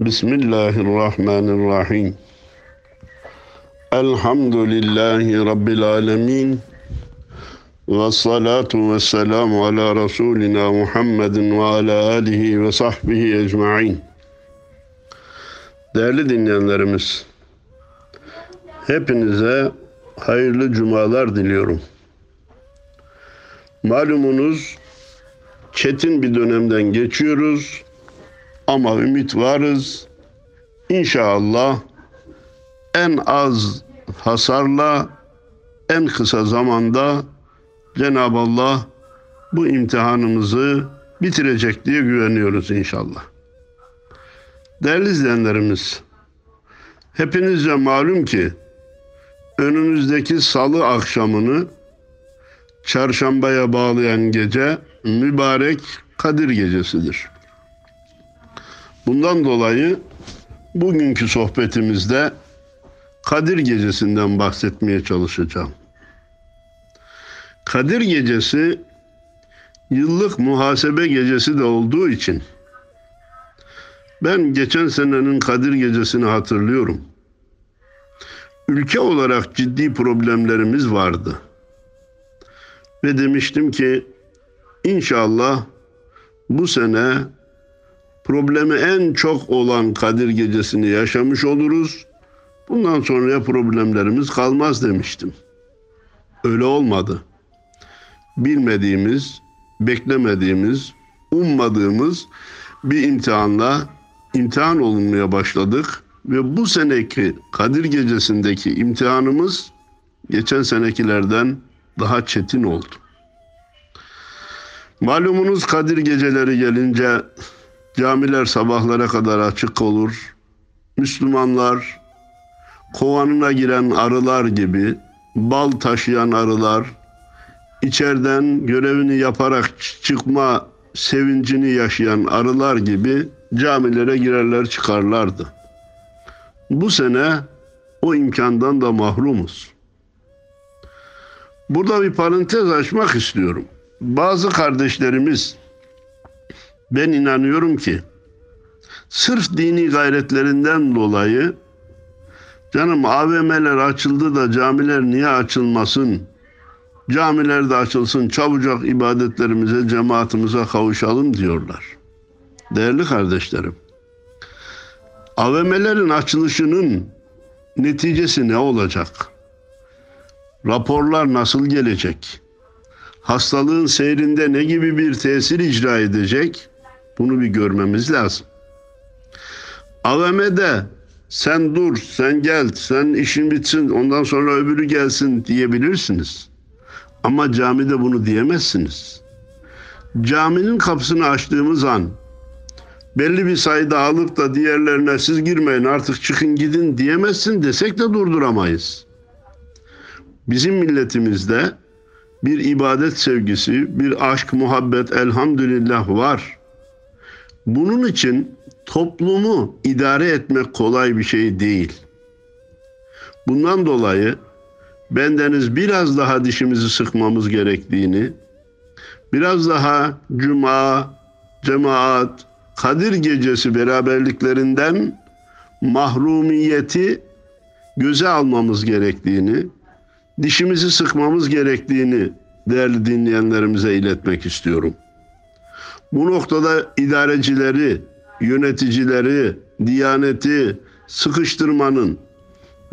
Bismillahirrahmanirrahim. Elhamdülillahi Rabbil alemin. Ve salatu ve selamu ala Resulina Muhammedin ve ala alihi ve sahbihi ecma'in. Değerli dinleyenlerimiz, hepinize hayırlı cumalar diliyorum. Malumunuz çetin bir dönemden geçiyoruz ama ümit varız. İnşallah en az hasarla en kısa zamanda Cenab-ı Allah bu imtihanımızı bitirecek diye güveniyoruz inşallah. Değerli izleyenlerimiz, hepinizce malum ki önümüzdeki salı akşamını çarşambaya bağlayan gece mübarek Kadir gecesidir. Bundan dolayı bugünkü sohbetimizde Kadir gecesinden bahsetmeye çalışacağım. Kadir gecesi yıllık muhasebe gecesi de olduğu için ben geçen senenin Kadir gecesini hatırlıyorum. Ülke olarak ciddi problemlerimiz vardı. Ve demiştim ki inşallah bu sene problemi en çok olan Kadir gecesini yaşamış oluruz. Bundan sonraya problemlerimiz kalmaz demiştim. Öyle olmadı. Bilmediğimiz, beklemediğimiz, ummadığımız bir imtihanla imtihan olunmaya başladık ve bu seneki Kadir gecesindeki imtihanımız geçen senekilerden daha çetin oldu. Malumunuz Kadir geceleri gelince camiler sabahlara kadar açık olur. Müslümanlar kovanına giren arılar gibi bal taşıyan arılar içeriden görevini yaparak çıkma sevincini yaşayan arılar gibi camilere girerler çıkarlardı. Bu sene o imkandan da mahrumuz. Burada bir parantez açmak istiyorum. Bazı kardeşlerimiz ben inanıyorum ki sırf dini gayretlerinden dolayı canım AVM'ler açıldı da camiler niye açılmasın? Camiler de açılsın, çabucak ibadetlerimize, cemaatimize kavuşalım diyorlar. Değerli kardeşlerim, AVM'lerin açılışının neticesi ne olacak? Raporlar nasıl gelecek? Hastalığın seyrinde ne gibi bir tesir icra edecek? Bunu bir görmemiz lazım. AVM'de sen dur, sen gel, sen işin bitsin, ondan sonra öbürü gelsin diyebilirsiniz. Ama camide bunu diyemezsiniz. Caminin kapısını açtığımız an belli bir sayıda alıp da diğerlerine siz girmeyin artık çıkın gidin diyemezsin desek de durduramayız. Bizim milletimizde bir ibadet sevgisi, bir aşk, muhabbet elhamdülillah var. Bunun için toplumu idare etmek kolay bir şey değil. Bundan dolayı bendeniz biraz daha dişimizi sıkmamız gerektiğini, biraz daha cuma, cemaat, Kadir gecesi beraberliklerinden mahrumiyeti göze almamız gerektiğini, dişimizi sıkmamız gerektiğini değerli dinleyenlerimize iletmek istiyorum. Bu noktada idarecileri, yöneticileri, diyaneti sıkıştırmanın,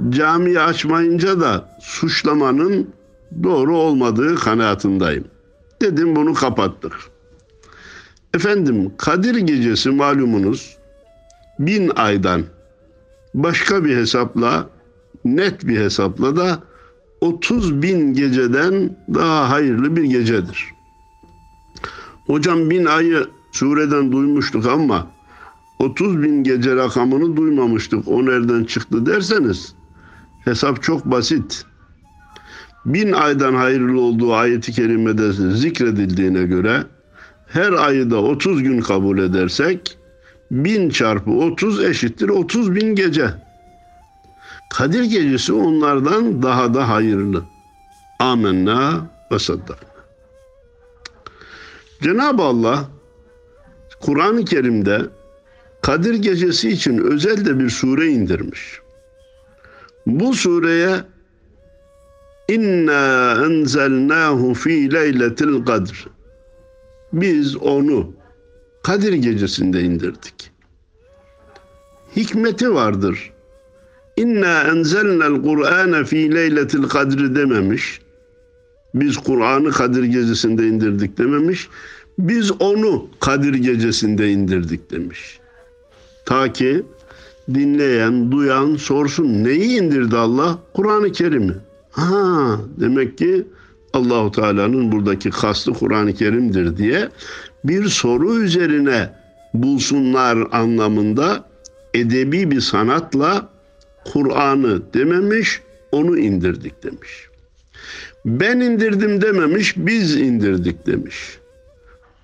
camiyi açmayınca da suçlamanın doğru olmadığı kanaatindeyim. Dedim bunu kapattık. Efendim Kadir gecesi malumunuz bin aydan başka bir hesapla net bir hesapla da 30 bin geceden daha hayırlı bir gecedir. Hocam bin ayı sureden duymuştuk ama 30 bin gece rakamını duymamıştık. O nereden çıktı derseniz hesap çok basit. Bin aydan hayırlı olduğu ayeti kerimede zikredildiğine göre her ayı da 30 gün kabul edersek bin çarpı 30 eşittir 30 bin gece. Kadir gecesi onlardan daha da hayırlı. Amenna ve saddakna. Cenab-ı Allah Kur'an-ı Kerim'de Kadir gecesi için özel de bir sure indirmiş. Bu sureye İnna enzelnahu fi leyletil kadr. Biz onu Kadir gecesinde indirdik. Hikmeti vardır. İnna enzelnel Kur'ane fi leyletil kadri dememiş. Biz Kur'an'ı Kadir gecesinde indirdik dememiş. Biz onu Kadir gecesinde indirdik demiş. Ta ki dinleyen, duyan sorsun neyi indirdi Allah? Kur'an-ı Kerim'i. Ha, demek ki Allahu Teala'nın buradaki kastı Kur'an-ı Kerim'dir diye bir soru üzerine bulsunlar anlamında edebi bir sanatla Kur'an'ı dememiş, onu indirdik demiş. Ben indirdim dememiş, biz indirdik demiş.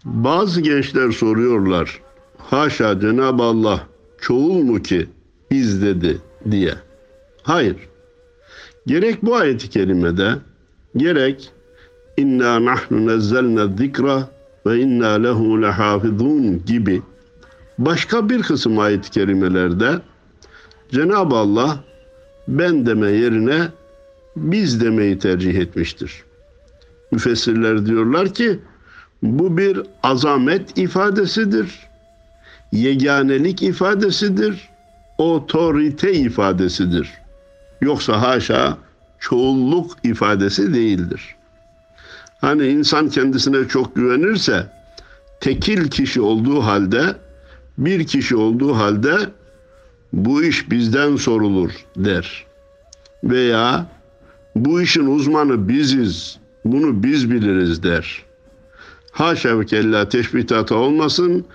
Bazı gençler soruyorlar. Haşa Cenab-ı Allah çoğul mu ki biz dedi diye. Hayır. Gerek bu ayeti kerimede gerek inna nahnu nezzelne zikra ve inna lehu lehafizun gibi başka bir kısım ayet-i kerimelerde Cenab-ı Allah ben deme yerine biz demeyi tercih etmiştir. Müfessirler diyorlar ki bu bir azamet ifadesidir. Yeganelik ifadesidir. Otorite ifadesidir. Yoksa haşa çoğulluk ifadesi değildir. Hani insan kendisine çok güvenirse tekil kişi olduğu halde bir kişi olduğu halde bu iş bizden sorulur der. Veya bu işin uzmanı biziz, bunu biz biliriz der. Haşa ve kella teşbihata olmasın,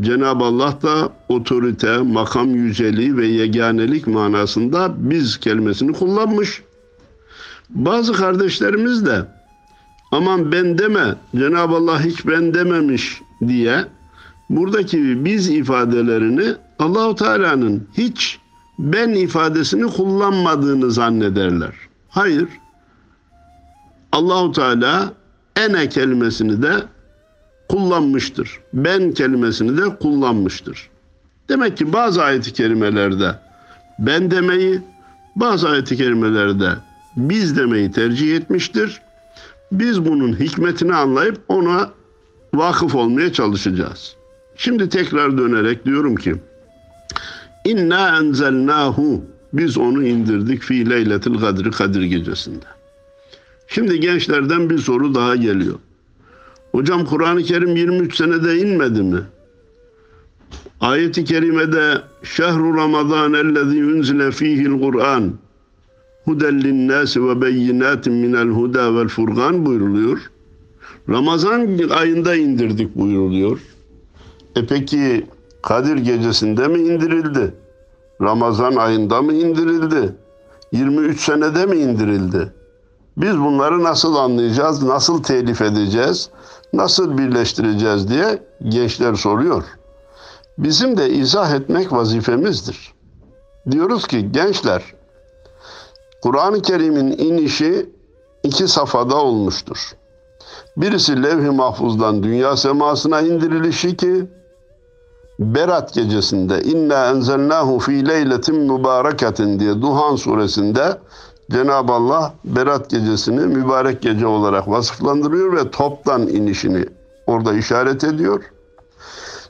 Cenab-ı Allah da otorite, makam yüceliği ve yeganelik manasında biz kelimesini kullanmış. Bazı kardeşlerimiz de aman ben deme, Cenab-ı Allah hiç ben dememiş diye buradaki biz ifadelerini Allahu Teala'nın hiç ben ifadesini kullanmadığını zannederler. Hayır. Allahu Teala ene kelimesini de kullanmıştır. Ben kelimesini de kullanmıştır. Demek ki bazı ayet-i kerimelerde ben demeyi, bazı ayet-i kerimelerde biz demeyi tercih etmiştir. Biz bunun hikmetini anlayıp ona vakıf olmaya çalışacağız. Şimdi tekrar dönerek diyorum ki İnna enzelnahu biz onu indirdik fi leyletil kadri kadir gecesinde. Şimdi gençlerden bir soru daha geliyor. Hocam Kur'an-ı Kerim 23 senede inmedi mi? Ayet-i kerimede şehru ramazan ellezî unzile fîhil Kur'an huden linnâsi ve beyinâtin minel huda vel furgan buyruluyor. Ramazan ayında indirdik buyuruluyor. E peki Kadir gecesinde mi indirildi? Ramazan ayında mı indirildi? 23 senede mi indirildi? Biz bunları nasıl anlayacağız, nasıl telif edeceğiz, nasıl birleştireceğiz diye gençler soruyor. Bizim de izah etmek vazifemizdir. Diyoruz ki gençler, Kur'an-ı Kerim'in inişi iki safhada olmuştur. Birisi levh-i mahfuzdan dünya semasına indirilişi ki Berat gecesinde inna enzelnahu fi leyletin mübareketin diye Duhan suresinde Cenab-ı Allah Berat gecesini mübarek gece olarak vasıflandırıyor ve toptan inişini orada işaret ediyor.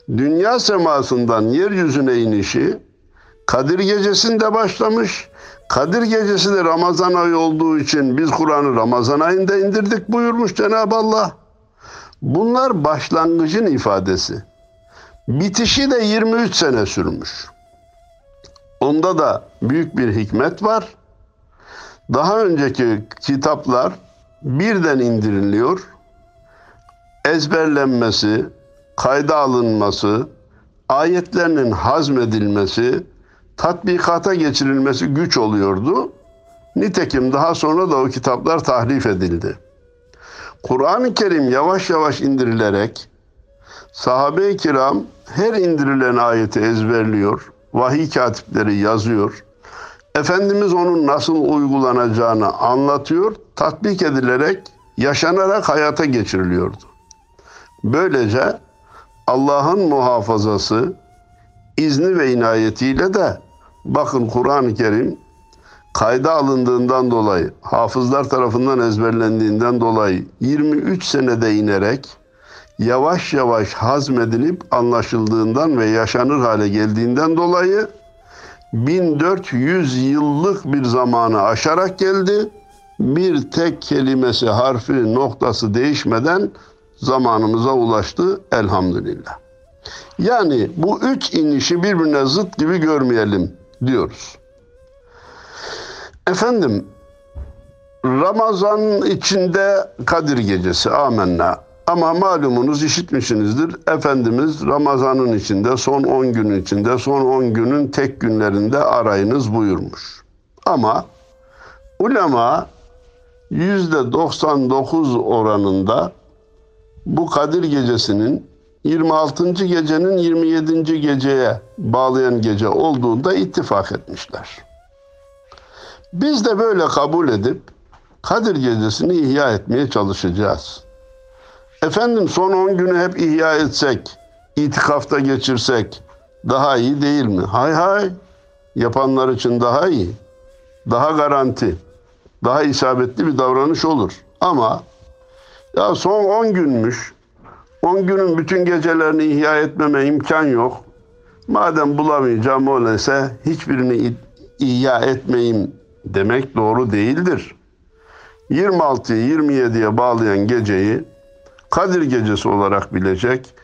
Dünya semasından yeryüzüne inişi Kadir gecesinde başlamış. Kadir gecesi de Ramazan ayı olduğu için biz Kur'an'ı Ramazan ayında indirdik buyurmuş Cenab-ı Allah. Bunlar başlangıcın ifadesi. Bitişi de 23 sene sürmüş. Onda da büyük bir hikmet var. Daha önceki kitaplar birden indiriliyor. Ezberlenmesi, kayda alınması, ayetlerinin hazmedilmesi, tatbikata geçirilmesi güç oluyordu. Nitekim daha sonra da o kitaplar tahrif edildi. Kur'an-ı Kerim yavaş yavaş indirilerek sahabe-i kiram her indirilen ayeti ezberliyor, vahiy katipleri yazıyor. Efendimiz onun nasıl uygulanacağını anlatıyor, tatbik edilerek, yaşanarak hayata geçiriliyordu. Böylece Allah'ın muhafazası, izni ve inayetiyle de bakın Kur'an-ı Kerim kayda alındığından dolayı, hafızlar tarafından ezberlendiğinden dolayı 23 senede inerek yavaş yavaş hazmedilip anlaşıldığından ve yaşanır hale geldiğinden dolayı 1400 yıllık bir zamanı aşarak geldi. Bir tek kelimesi, harfi, noktası değişmeden zamanımıza ulaştı elhamdülillah. Yani bu üç inişi birbirine zıt gibi görmeyelim diyoruz. Efendim Ramazan içinde Kadir Gecesi amenna. Ama malumunuz işitmişsinizdir. Efendimiz Ramazan'ın içinde son 10 günün içinde son 10 günün tek günlerinde arayınız buyurmuş. Ama ulema %99 oranında bu Kadir Gecesi'nin 26. gecenin 27. geceye bağlayan gece olduğunda ittifak etmişler. Biz de böyle kabul edip Kadir Gecesi'ni ihya etmeye çalışacağız. Efendim son 10 günü hep ihya etsek, itikafta geçirsek daha iyi değil mi? Hay hay. Yapanlar için daha iyi. Daha garanti. Daha isabetli bir davranış olur. Ama ya son 10 günmüş. 10 günün bütün gecelerini ihya etmeme imkan yok. Madem bulamayacağım öyleyse hiçbirini ihya etmeyeyim demek doğru değildir. 26'yı 27'ye bağlayan geceyi Kadir gecesi olarak bilecek,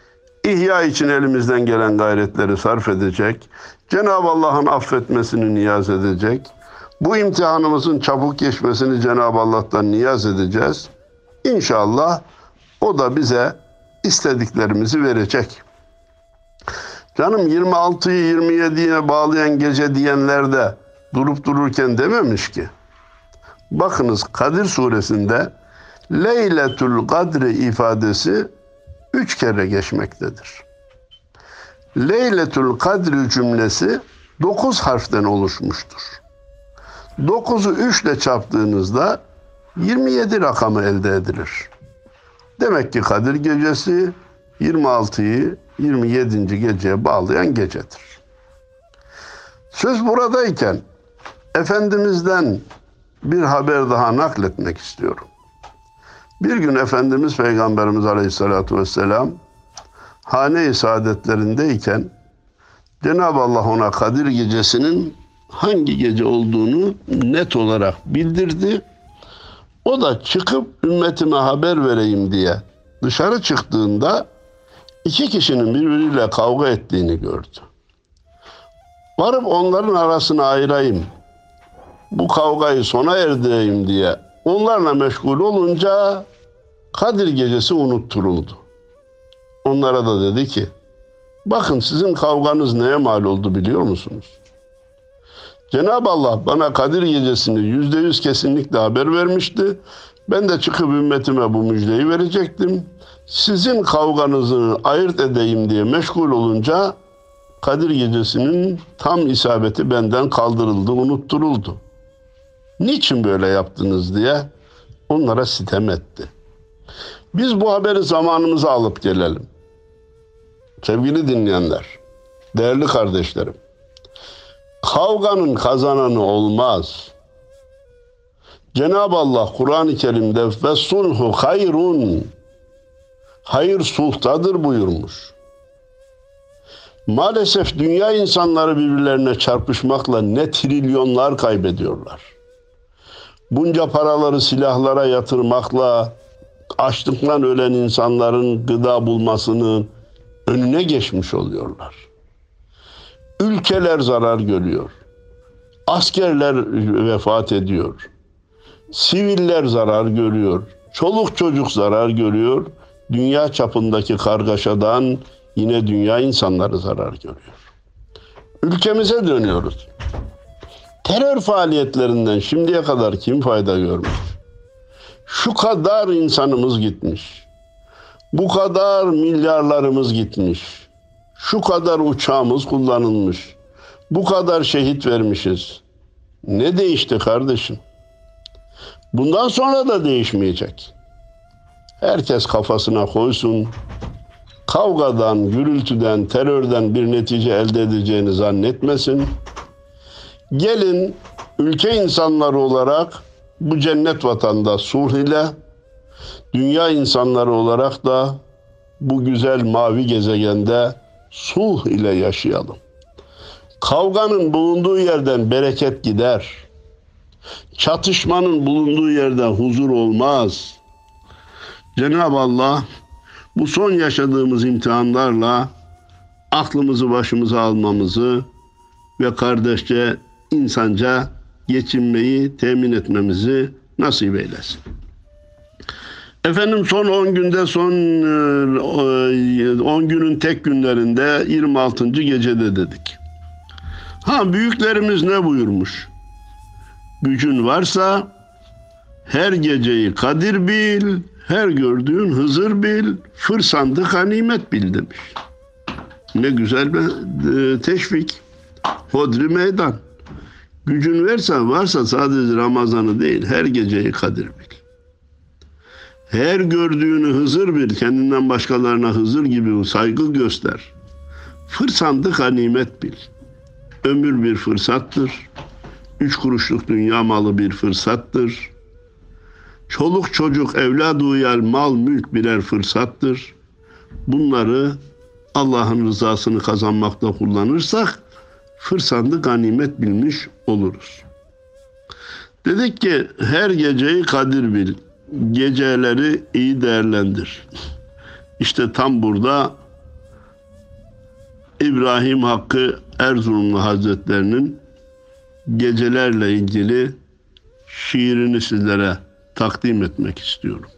ihya için elimizden gelen gayretleri sarf edecek, Cenab-ı Allah'ın affetmesini niyaz edecek, bu imtihanımızın çabuk geçmesini Cenab-ı Allah'tan niyaz edeceğiz. İnşallah o da bize istediklerimizi verecek. Canım 26'yı 27'ye bağlayan gece diyenler de durup dururken dememiş ki. Bakınız Kadir suresinde Leyletül Kadri ifadesi üç kere geçmektedir. Leyletül Kadri cümlesi dokuz harften oluşmuştur. Dokuzu üçle çarptığınızda 27 rakamı elde edilir. Demek ki Kadir gecesi 26'yı 27. geceye bağlayan gecedir. Söz buradayken Efendimiz'den bir haber daha nakletmek istiyorum. Bir gün Efendimiz Peygamberimiz Aleyhisselatü Vesselam hane-i saadetlerindeyken Cenab-ı Allah ona Kadir gecesinin hangi gece olduğunu net olarak bildirdi. O da çıkıp ümmetime haber vereyim diye dışarı çıktığında iki kişinin birbiriyle kavga ettiğini gördü. Varıp onların arasını ayırayım, bu kavgayı sona erdireyim diye onlarla meşgul olunca Kadir gecesi unutturuldu. Onlara da dedi ki, bakın sizin kavganız neye mal oldu biliyor musunuz? Cenab-ı Allah bana Kadir gecesini yüzde yüz kesinlikle haber vermişti. Ben de çıkıp ümmetime bu müjdeyi verecektim. Sizin kavganızı ayırt edeyim diye meşgul olunca Kadir gecesinin tam isabeti benden kaldırıldı, unutturuldu. Niçin böyle yaptınız diye onlara sitem etti. Biz bu haberi zamanımıza alıp gelelim. Sevgili dinleyenler, değerli kardeşlerim. Kavganın kazananı olmaz. Cenab-ı Allah Kur'an-ı Kerim'de ve sulhu hayrun hayır sulhtadır buyurmuş. Maalesef dünya insanları birbirlerine çarpışmakla ne trilyonlar kaybediyorlar. Bunca paraları silahlara yatırmakla açlıktan ölen insanların gıda bulmasının önüne geçmiş oluyorlar. Ülkeler zarar görüyor. Askerler vefat ediyor. Siviller zarar görüyor. Çoluk çocuk zarar görüyor. Dünya çapındaki kargaşadan yine dünya insanları zarar görüyor. Ülkemize dönüyoruz. Terör faaliyetlerinden şimdiye kadar kim fayda görmüş? Şu kadar insanımız gitmiş. Bu kadar milyarlarımız gitmiş. Şu kadar uçağımız kullanılmış. Bu kadar şehit vermişiz. Ne değişti kardeşim? Bundan sonra da değişmeyecek. Herkes kafasına koysun. kavgadan, gürültüden, terörden bir netice elde edeceğini zannetmesin. Gelin ülke insanları olarak bu cennet vatanda sulh ile, dünya insanları olarak da bu güzel mavi gezegende sulh ile yaşayalım. Kavganın bulunduğu yerden bereket gider. Çatışmanın bulunduğu yerde huzur olmaz. Cenab-ı Allah bu son yaşadığımız imtihanlarla aklımızı başımıza almamızı ve kardeşçe insanca geçinmeyi temin etmemizi nasip eylesin. Efendim son 10 günde son 10 günün tek günlerinde 26. gecede dedik. Ha büyüklerimiz ne buyurmuş? Gücün varsa her geceyi kadir bil, her gördüğün Hızır bil, fırsandı ganimet bil demiş. Ne güzel bir e, teşvik. Hodri meydan. Gücün varsa, varsa sadece Ramazan'ı değil, her geceyi kadir bil. Her gördüğünü Hızır bil, kendinden başkalarına Hızır gibi saygı göster. Fırsandı ganimet bil. Ömür bir fırsattır. Üç kuruşluk dünya malı bir fırsattır. Çoluk çocuk evlad uyar mal mülk birer fırsattır. Bunları Allah'ın rızasını kazanmakta kullanırsak fırsattı ganimet bilmiş oluruz. Dedik ki her geceyi kadir bil. Geceleri iyi değerlendir. İşte tam burada İbrahim Hakkı Erzurumlu Hazretlerinin gecelerle ilgili şiirini sizlere takdim etmek istiyorum.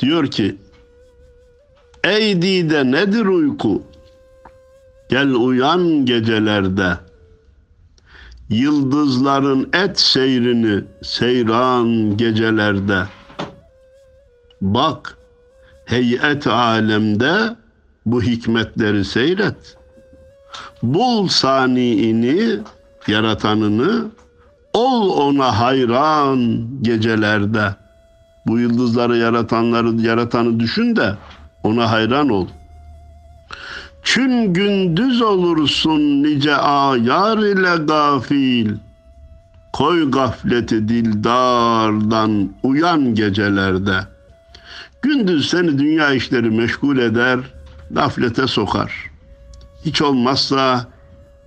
Diyor ki Ey dide nedir uyku? Gel uyan gecelerde. Yıldızların et seyrini seyran gecelerde. Bak heyet alemde bu hikmetleri seyret. Bul saniini, yaratanını, ol ona hayran gecelerde. Bu yıldızları yaratanları yaratanı düşün de ona hayran ol. Çün gündüz olursun nice ayar ile gafil. Koy gafleti dildardan uyan gecelerde. Gündüz seni dünya işleri meşgul eder, gaflete sokar. Hiç olmazsa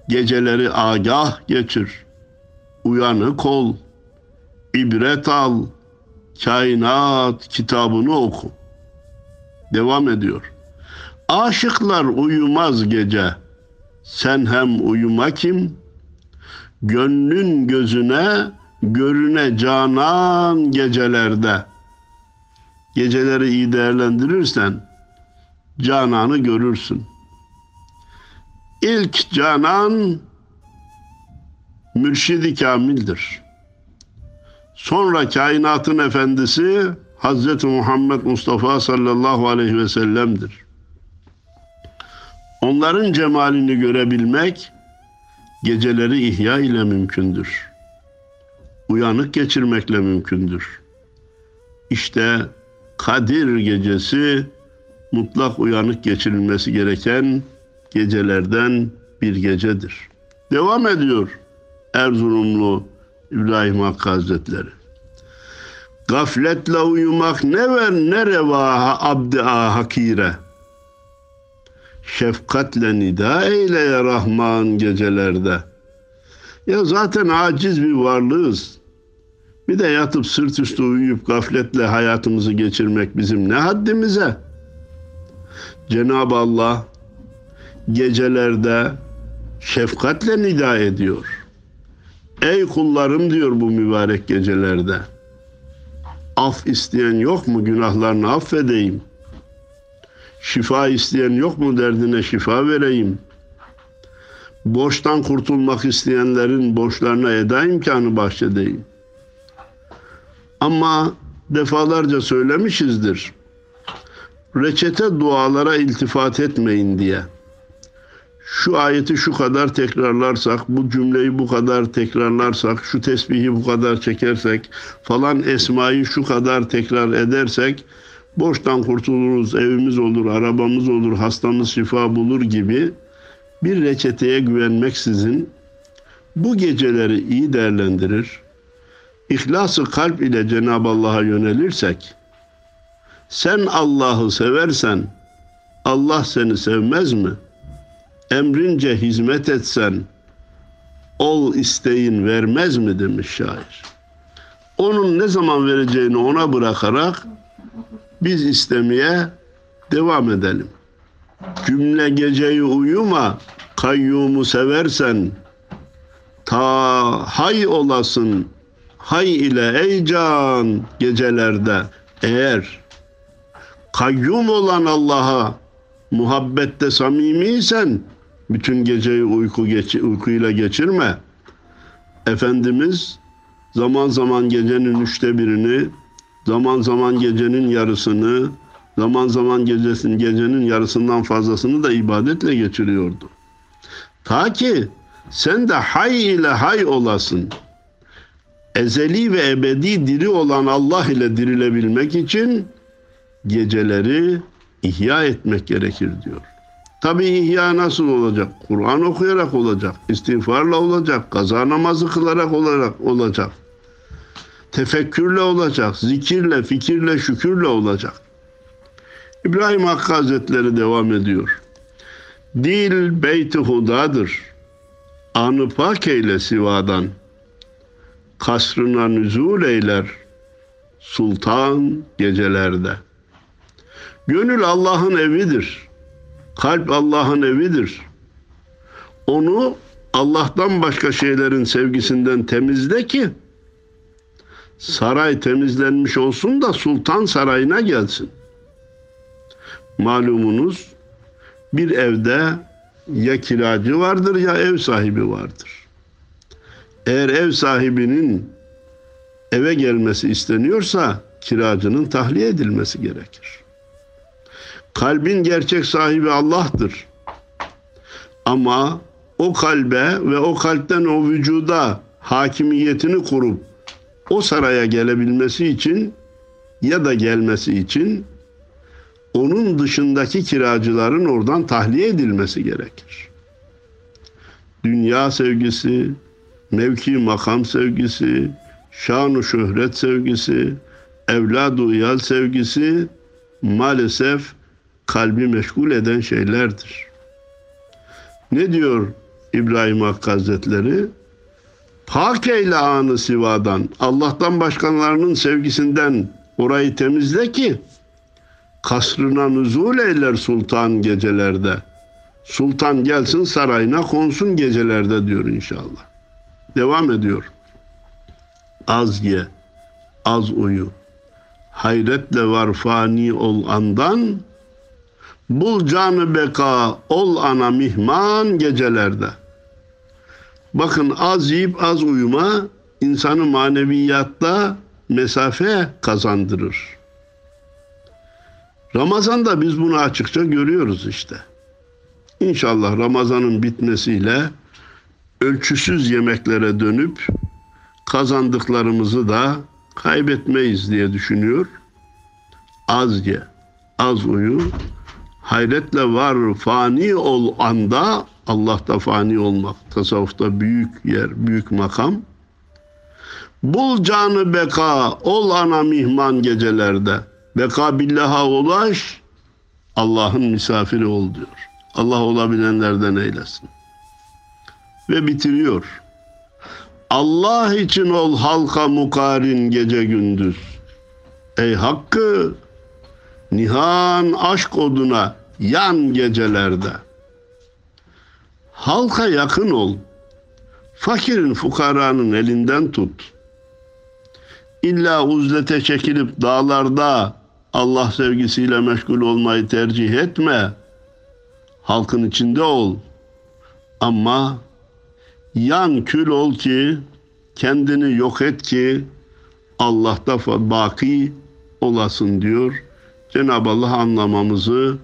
geceleri agah geçir. Uyanık ol, ibret al, kainat kitabını oku. Devam ediyor. Aşıklar uyumaz gece. Sen hem uyuma kim? Gönlün gözüne görüne canan gecelerde. Geceleri iyi değerlendirirsen cananı görürsün. İlk canan mürşidi kamildir. Sonra kainatın efendisi Hazreti Muhammed Mustafa sallallahu aleyhi ve sellem'dir. Onların cemalini görebilmek geceleri ihya ile mümkündür. Uyanık geçirmekle mümkündür. İşte Kadir gecesi mutlak uyanık geçirilmesi gereken gecelerden bir gecedir. Devam ediyor Erzurumlu İbrahim Hakkı Hazretleri. Gafletle uyumak ne ver ne revaha abdi hakire. Şefkatle nida eyle ya Rahman gecelerde. Ya zaten aciz bir varlığız. Bir de yatıp sırt üstü uyuyup gafletle hayatımızı geçirmek bizim ne haddimize? Cenab-ı Allah gecelerde şefkatle nida ediyor. Ey kullarım diyor bu mübarek gecelerde. Af isteyen yok mu günahlarını affedeyim. Şifa isteyen yok mu derdine şifa vereyim. Borçtan kurtulmak isteyenlerin borçlarına eda imkanı bahşedeyim. Ama defalarca söylemişizdir. Reçete dualara iltifat etmeyin diye. Şu ayeti şu kadar tekrarlarsak, bu cümleyi bu kadar tekrarlarsak, şu tesbihi bu kadar çekersek, falan esmayı şu kadar tekrar edersek borçtan kurtuluruz, evimiz olur, arabamız olur, hastamız şifa bulur gibi bir reçeteye güvenmeksizin bu geceleri iyi değerlendirir, İhlası kalp ile Cenab-ı Allah'a yönelirsek, sen Allah'ı seversen, Allah seni sevmez mi? Emrince hizmet etsen, ol isteğin vermez mi demiş şair. Onun ne zaman vereceğini ona bırakarak biz istemeye devam edelim. Cümle geceyi uyuma, kayyumu seversen, ta hay olasın, hay ile ey can gecelerde eğer kayyum olan Allah'a muhabbette samimiysen bütün geceyi uyku geç, uykuyla geçirme. Efendimiz zaman zaman gecenin üçte birini, zaman zaman gecenin yarısını, zaman zaman gecesin gecenin yarısından fazlasını da ibadetle geçiriyordu. Ta ki sen de hay ile hay olasın. Ezeli ve ebedi diri olan Allah ile dirilebilmek için geceleri ihya etmek gerekir diyor. Tabi ihya nasıl olacak? Kur'an okuyarak olacak, istiğfarla olacak, kaza namazı kılarak olarak olacak. Tefekkürle olacak, zikirle, fikirle, şükürle olacak. İbrahim Hakkı Hazretleri devam ediyor. Dil beyti hudadır. Anı pak eyle sivadan. Kasrına nüzul eyler. Sultan gecelerde. Gönül Allah'ın evidir. Kalp Allah'ın evidir. Onu Allah'tan başka şeylerin sevgisinden temizle ki saray temizlenmiş olsun da sultan sarayına gelsin. Malumunuz bir evde ya kiracı vardır ya ev sahibi vardır. Eğer ev sahibinin eve gelmesi isteniyorsa kiracının tahliye edilmesi gerekir. Kalbin gerçek sahibi Allah'tır. Ama o kalbe ve o kalpten o vücuda hakimiyetini kurup o saraya gelebilmesi için ya da gelmesi için onun dışındaki kiracıların oradan tahliye edilmesi gerekir. Dünya sevgisi, mevki makam sevgisi, şanu şöhret sevgisi, evladu iyal sevgisi maalesef kalbi meşgul eden şeylerdir. Ne diyor İbrahim Hakkı Hazretleri? Pak eyle anı sivadan, Allah'tan başkalarının sevgisinden orayı temizle ki kasrına nüzul eyler sultan gecelerde. Sultan gelsin sarayına konsun gecelerde diyor inşallah. Devam ediyor. Az ye, az uyu. Hayretle var fani ol andan. Bul canı beka ol ana mihman gecelerde. Bakın az yiyip az uyuma insanı maneviyatta mesafe kazandırır. Ramazan'da biz bunu açıkça görüyoruz işte. İnşallah Ramazan'ın bitmesiyle ölçüsüz yemeklere dönüp kazandıklarımızı da kaybetmeyiz diye düşünüyor. Az ye, az uyu, hayretle var fani ol anda Allah'ta fani olmak, tasavvufta büyük yer, büyük makam. Bul canı beka, ol ana mihman gecelerde. Beka billaha ulaş, Allah'ın misafiri ol diyor. Allah olabilenlerden eylesin. Ve bitiriyor. Allah için ol halka mukarin gece gündüz. Ey Hakkı, nihan aşk oduna yan gecelerde. Halka yakın ol. Fakirin fukaranın elinden tut. İlla uzlete çekilip dağlarda Allah sevgisiyle meşgul olmayı tercih etme. Halkın içinde ol. Ama yan kül ol ki kendini yok et ki Allah'ta baki olasın diyor. Cenab-ı Allah anlamamızı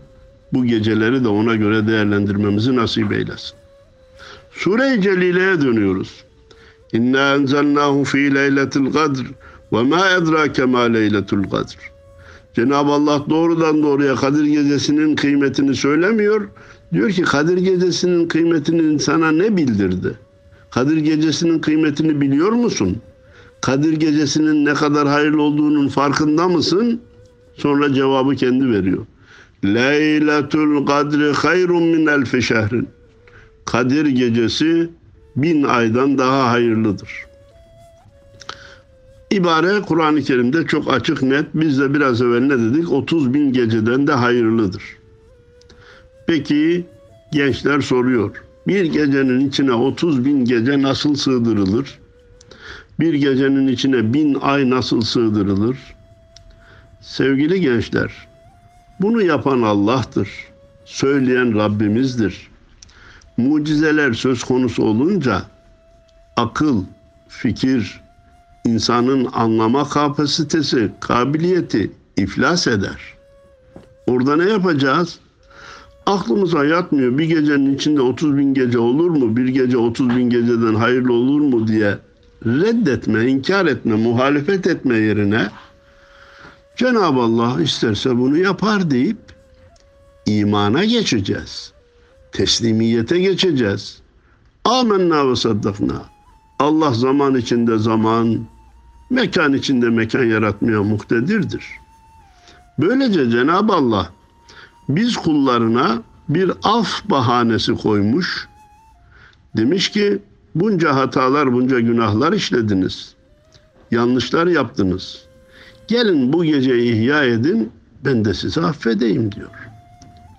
bu geceleri de ona göre değerlendirmemizi nasip eylesin. Sure-i Celile'ye dönüyoruz. İnna enzelnahu fi leyletil kadr ve ma edrake ma leyletul kadr. Cenab-ı Allah doğrudan doğruya Kadir Gecesi'nin kıymetini söylemiyor. Diyor ki Kadir Gecesi'nin kıymetini sana ne bildirdi? Kadir Gecesi'nin kıymetini biliyor musun? Kadir Gecesi'nin ne kadar hayırlı olduğunun farkında mısın? Sonra cevabı kendi veriyor. Leyletul kadri hayrun min elfi şehrin. Kadir Gecesi bin aydan daha hayırlıdır. İbare Kur'an-ı Kerim'de çok açık net. Biz de biraz evvel ne dedik? 30 bin geceden de hayırlıdır. Peki gençler soruyor. Bir gecenin içine 30 bin gece nasıl sığdırılır? Bir gecenin içine bin ay nasıl sığdırılır? Sevgili gençler, bunu yapan Allah'tır. Söyleyen Rabbimizdir. Mucizeler söz konusu olunca akıl, fikir, insanın anlama kapasitesi, kabiliyeti iflas eder. Orada ne yapacağız? Aklımıza yatmıyor. Bir gecenin içinde 30 bin gece olur mu? Bir gece 30 bin geceden hayırlı olur mu diye reddetme, inkar etme, muhalefet etme yerine Cenab-ı Allah isterse bunu yapar deyip imana geçeceğiz. Teslimiyete geçeceğiz. Amenna ve saddakna. Allah zaman içinde zaman, mekan içinde mekan yaratmaya muhtedirdir. Böylece Cenab-ı Allah biz kullarına bir af bahanesi koymuş. Demiş ki bunca hatalar, bunca günahlar işlediniz. Yanlışlar yaptınız. Gelin bu gece ihya edin, ben de sizi affedeyim diyor.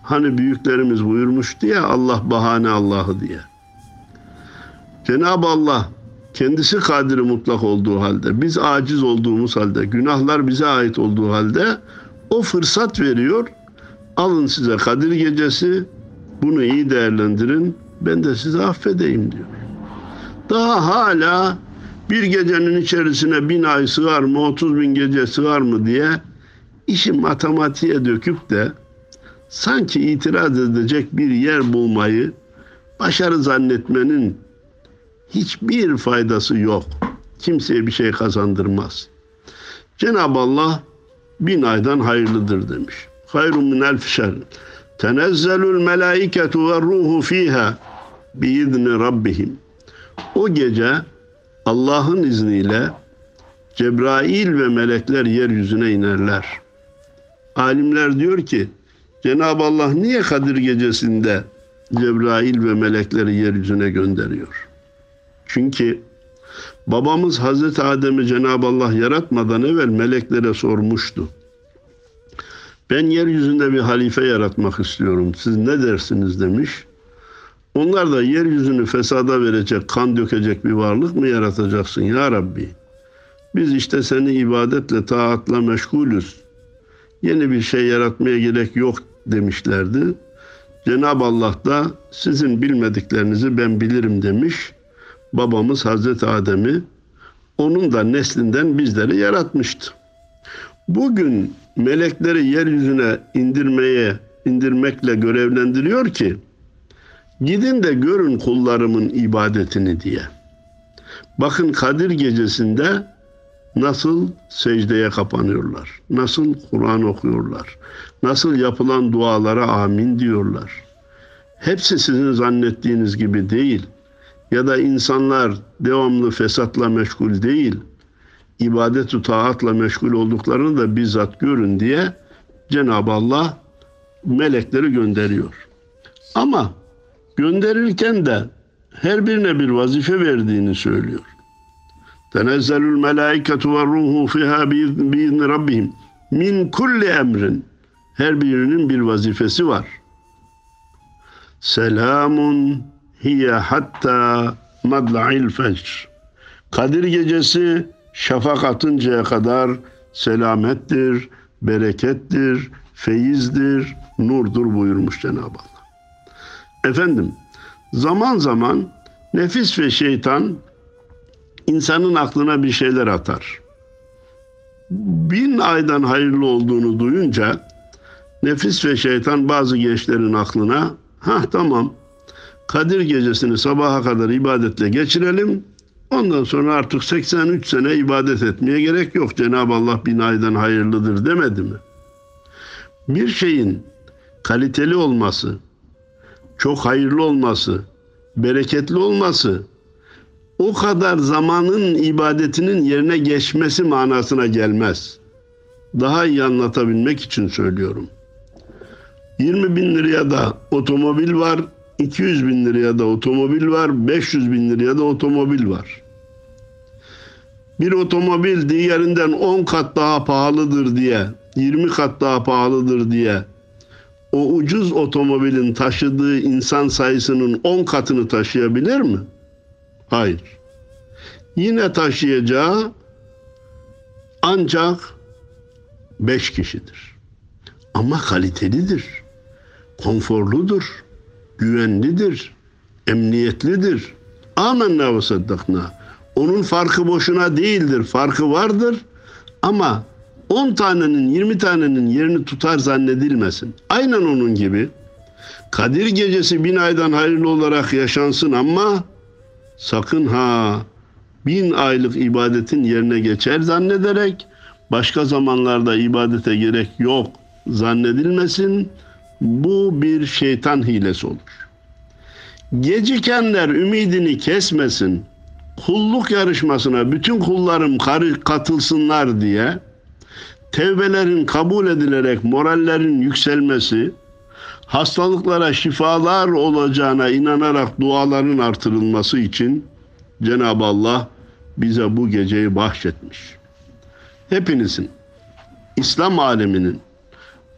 Hani büyüklerimiz buyurmuştu ya Allah bahane Allah'ı diye. Cenab-ı Allah kendisi kadiri mutlak olduğu halde, biz aciz olduğumuz halde, günahlar bize ait olduğu halde o fırsat veriyor. Alın size Kadir gecesi, bunu iyi değerlendirin, ben de sizi affedeyim diyor. Daha hala bir gecenin içerisine bin ay sığar mı, otuz bin gece sığar mı diye işi matematiğe döküp de sanki itiraz edecek bir yer bulmayı başarı zannetmenin hiçbir faydası yok. Kimseye bir şey kazandırmaz. Cenab-ı Allah bin aydan hayırlıdır demiş. Hayrun min elf şer. Tenezzelul melaiketu ve ruhu fiha biizni rabbihim. O gece Allah'ın izniyle Cebrail ve melekler yeryüzüne inerler. Alimler diyor ki Cenab-ı Allah niye Kadir gecesinde Cebrail ve melekleri yeryüzüne gönderiyor? Çünkü babamız Hazreti Adem'i Cenab-ı Allah yaratmadan evvel meleklere sormuştu. Ben yeryüzünde bir halife yaratmak istiyorum. Siz ne dersiniz demiş. Onlar da yeryüzünü fesada verecek, kan dökecek bir varlık mı yaratacaksın ya Rabbi? Biz işte seni ibadetle, taatla meşgulüz. Yeni bir şey yaratmaya gerek yok demişlerdi. Cenab-ı Allah da sizin bilmediklerinizi ben bilirim demiş. Babamız Hazreti Adem'i onun da neslinden bizleri yaratmıştı. Bugün melekleri yeryüzüne indirmeye, indirmekle görevlendiriyor ki Gidin de görün kullarımın ibadetini diye. Bakın Kadir gecesinde nasıl secdeye kapanıyorlar. Nasıl Kur'an okuyorlar. Nasıl yapılan dualara amin diyorlar. Hepsi sizin zannettiğiniz gibi değil. Ya da insanlar devamlı fesatla meşgul değil. İbadet-ü taatla meşgul olduklarını da bizzat görün diye Cenab-ı Allah melekleri gönderiyor. Ama gönderirken de her birine bir vazife verdiğini söylüyor. Tenezzelül melaiketu ve ruhu fiha biizni rabbihim min kulli emrin. Her birinin bir vazifesi var. Selamun hiye hatta madla'il fecr. Kadir gecesi şafak atıncaya kadar selamettir, berekettir, feyizdir, nurdur buyurmuş Cenab-ı Allah. Efendim, zaman zaman nefis ve şeytan insanın aklına bir şeyler atar. Bin aydan hayırlı olduğunu duyunca nefis ve şeytan bazı gençlerin aklına ha tamam Kadir gecesini sabaha kadar ibadetle geçirelim. Ondan sonra artık 83 sene ibadet etmeye gerek yok. Cenab-ı Allah bin aydan hayırlıdır demedi mi? Bir şeyin kaliteli olması, çok hayırlı olması, bereketli olması o kadar zamanın ibadetinin yerine geçmesi manasına gelmez. Daha iyi anlatabilmek için söylüyorum. 20 bin liraya da otomobil var, 200 bin liraya da otomobil var, 500 bin liraya da otomobil var. Bir otomobil diğerinden 10 kat daha pahalıdır diye, 20 kat daha pahalıdır diye o ucuz otomobilin taşıdığı insan sayısının 10 katını taşıyabilir mi? Hayır. Yine taşıyacağı ancak 5 kişidir. Ama kalitelidir. Konforludur. Güvenlidir. Emniyetlidir. Amenna ve saddakna. Onun farkı boşuna değildir. Farkı vardır. Ama 10 tanenin 20 tanenin yerini tutar zannedilmesin. Aynen onun gibi. Kadir gecesi bin aydan hayırlı olarak yaşansın ama sakın ha bin aylık ibadetin yerine geçer zannederek başka zamanlarda ibadete gerek yok zannedilmesin. Bu bir şeytan hilesi olur. Gecikenler ümidini kesmesin. Kulluk yarışmasına bütün kullarım katılsınlar diye tevbelerin kabul edilerek morallerin yükselmesi, hastalıklara şifalar olacağına inanarak duaların artırılması için Cenab-ı Allah bize bu geceyi bahşetmiş. Hepinizin, İslam aleminin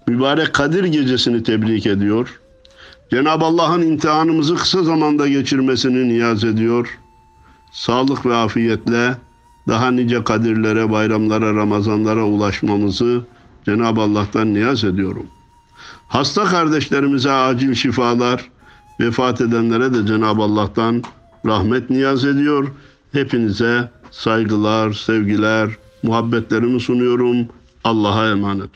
mübarek Kadir gecesini tebrik ediyor. Cenab-ı Allah'ın imtihanımızı kısa zamanda geçirmesini niyaz ediyor. Sağlık ve afiyetle daha nice kadirlere, bayramlara, Ramazanlara ulaşmamızı Cenab-ı Allah'tan niyaz ediyorum. Hasta kardeşlerimize acil şifalar, vefat edenlere de Cenab-ı Allah'tan rahmet niyaz ediyor. Hepinize saygılar, sevgiler, muhabbetlerimi sunuyorum. Allah'a emanet.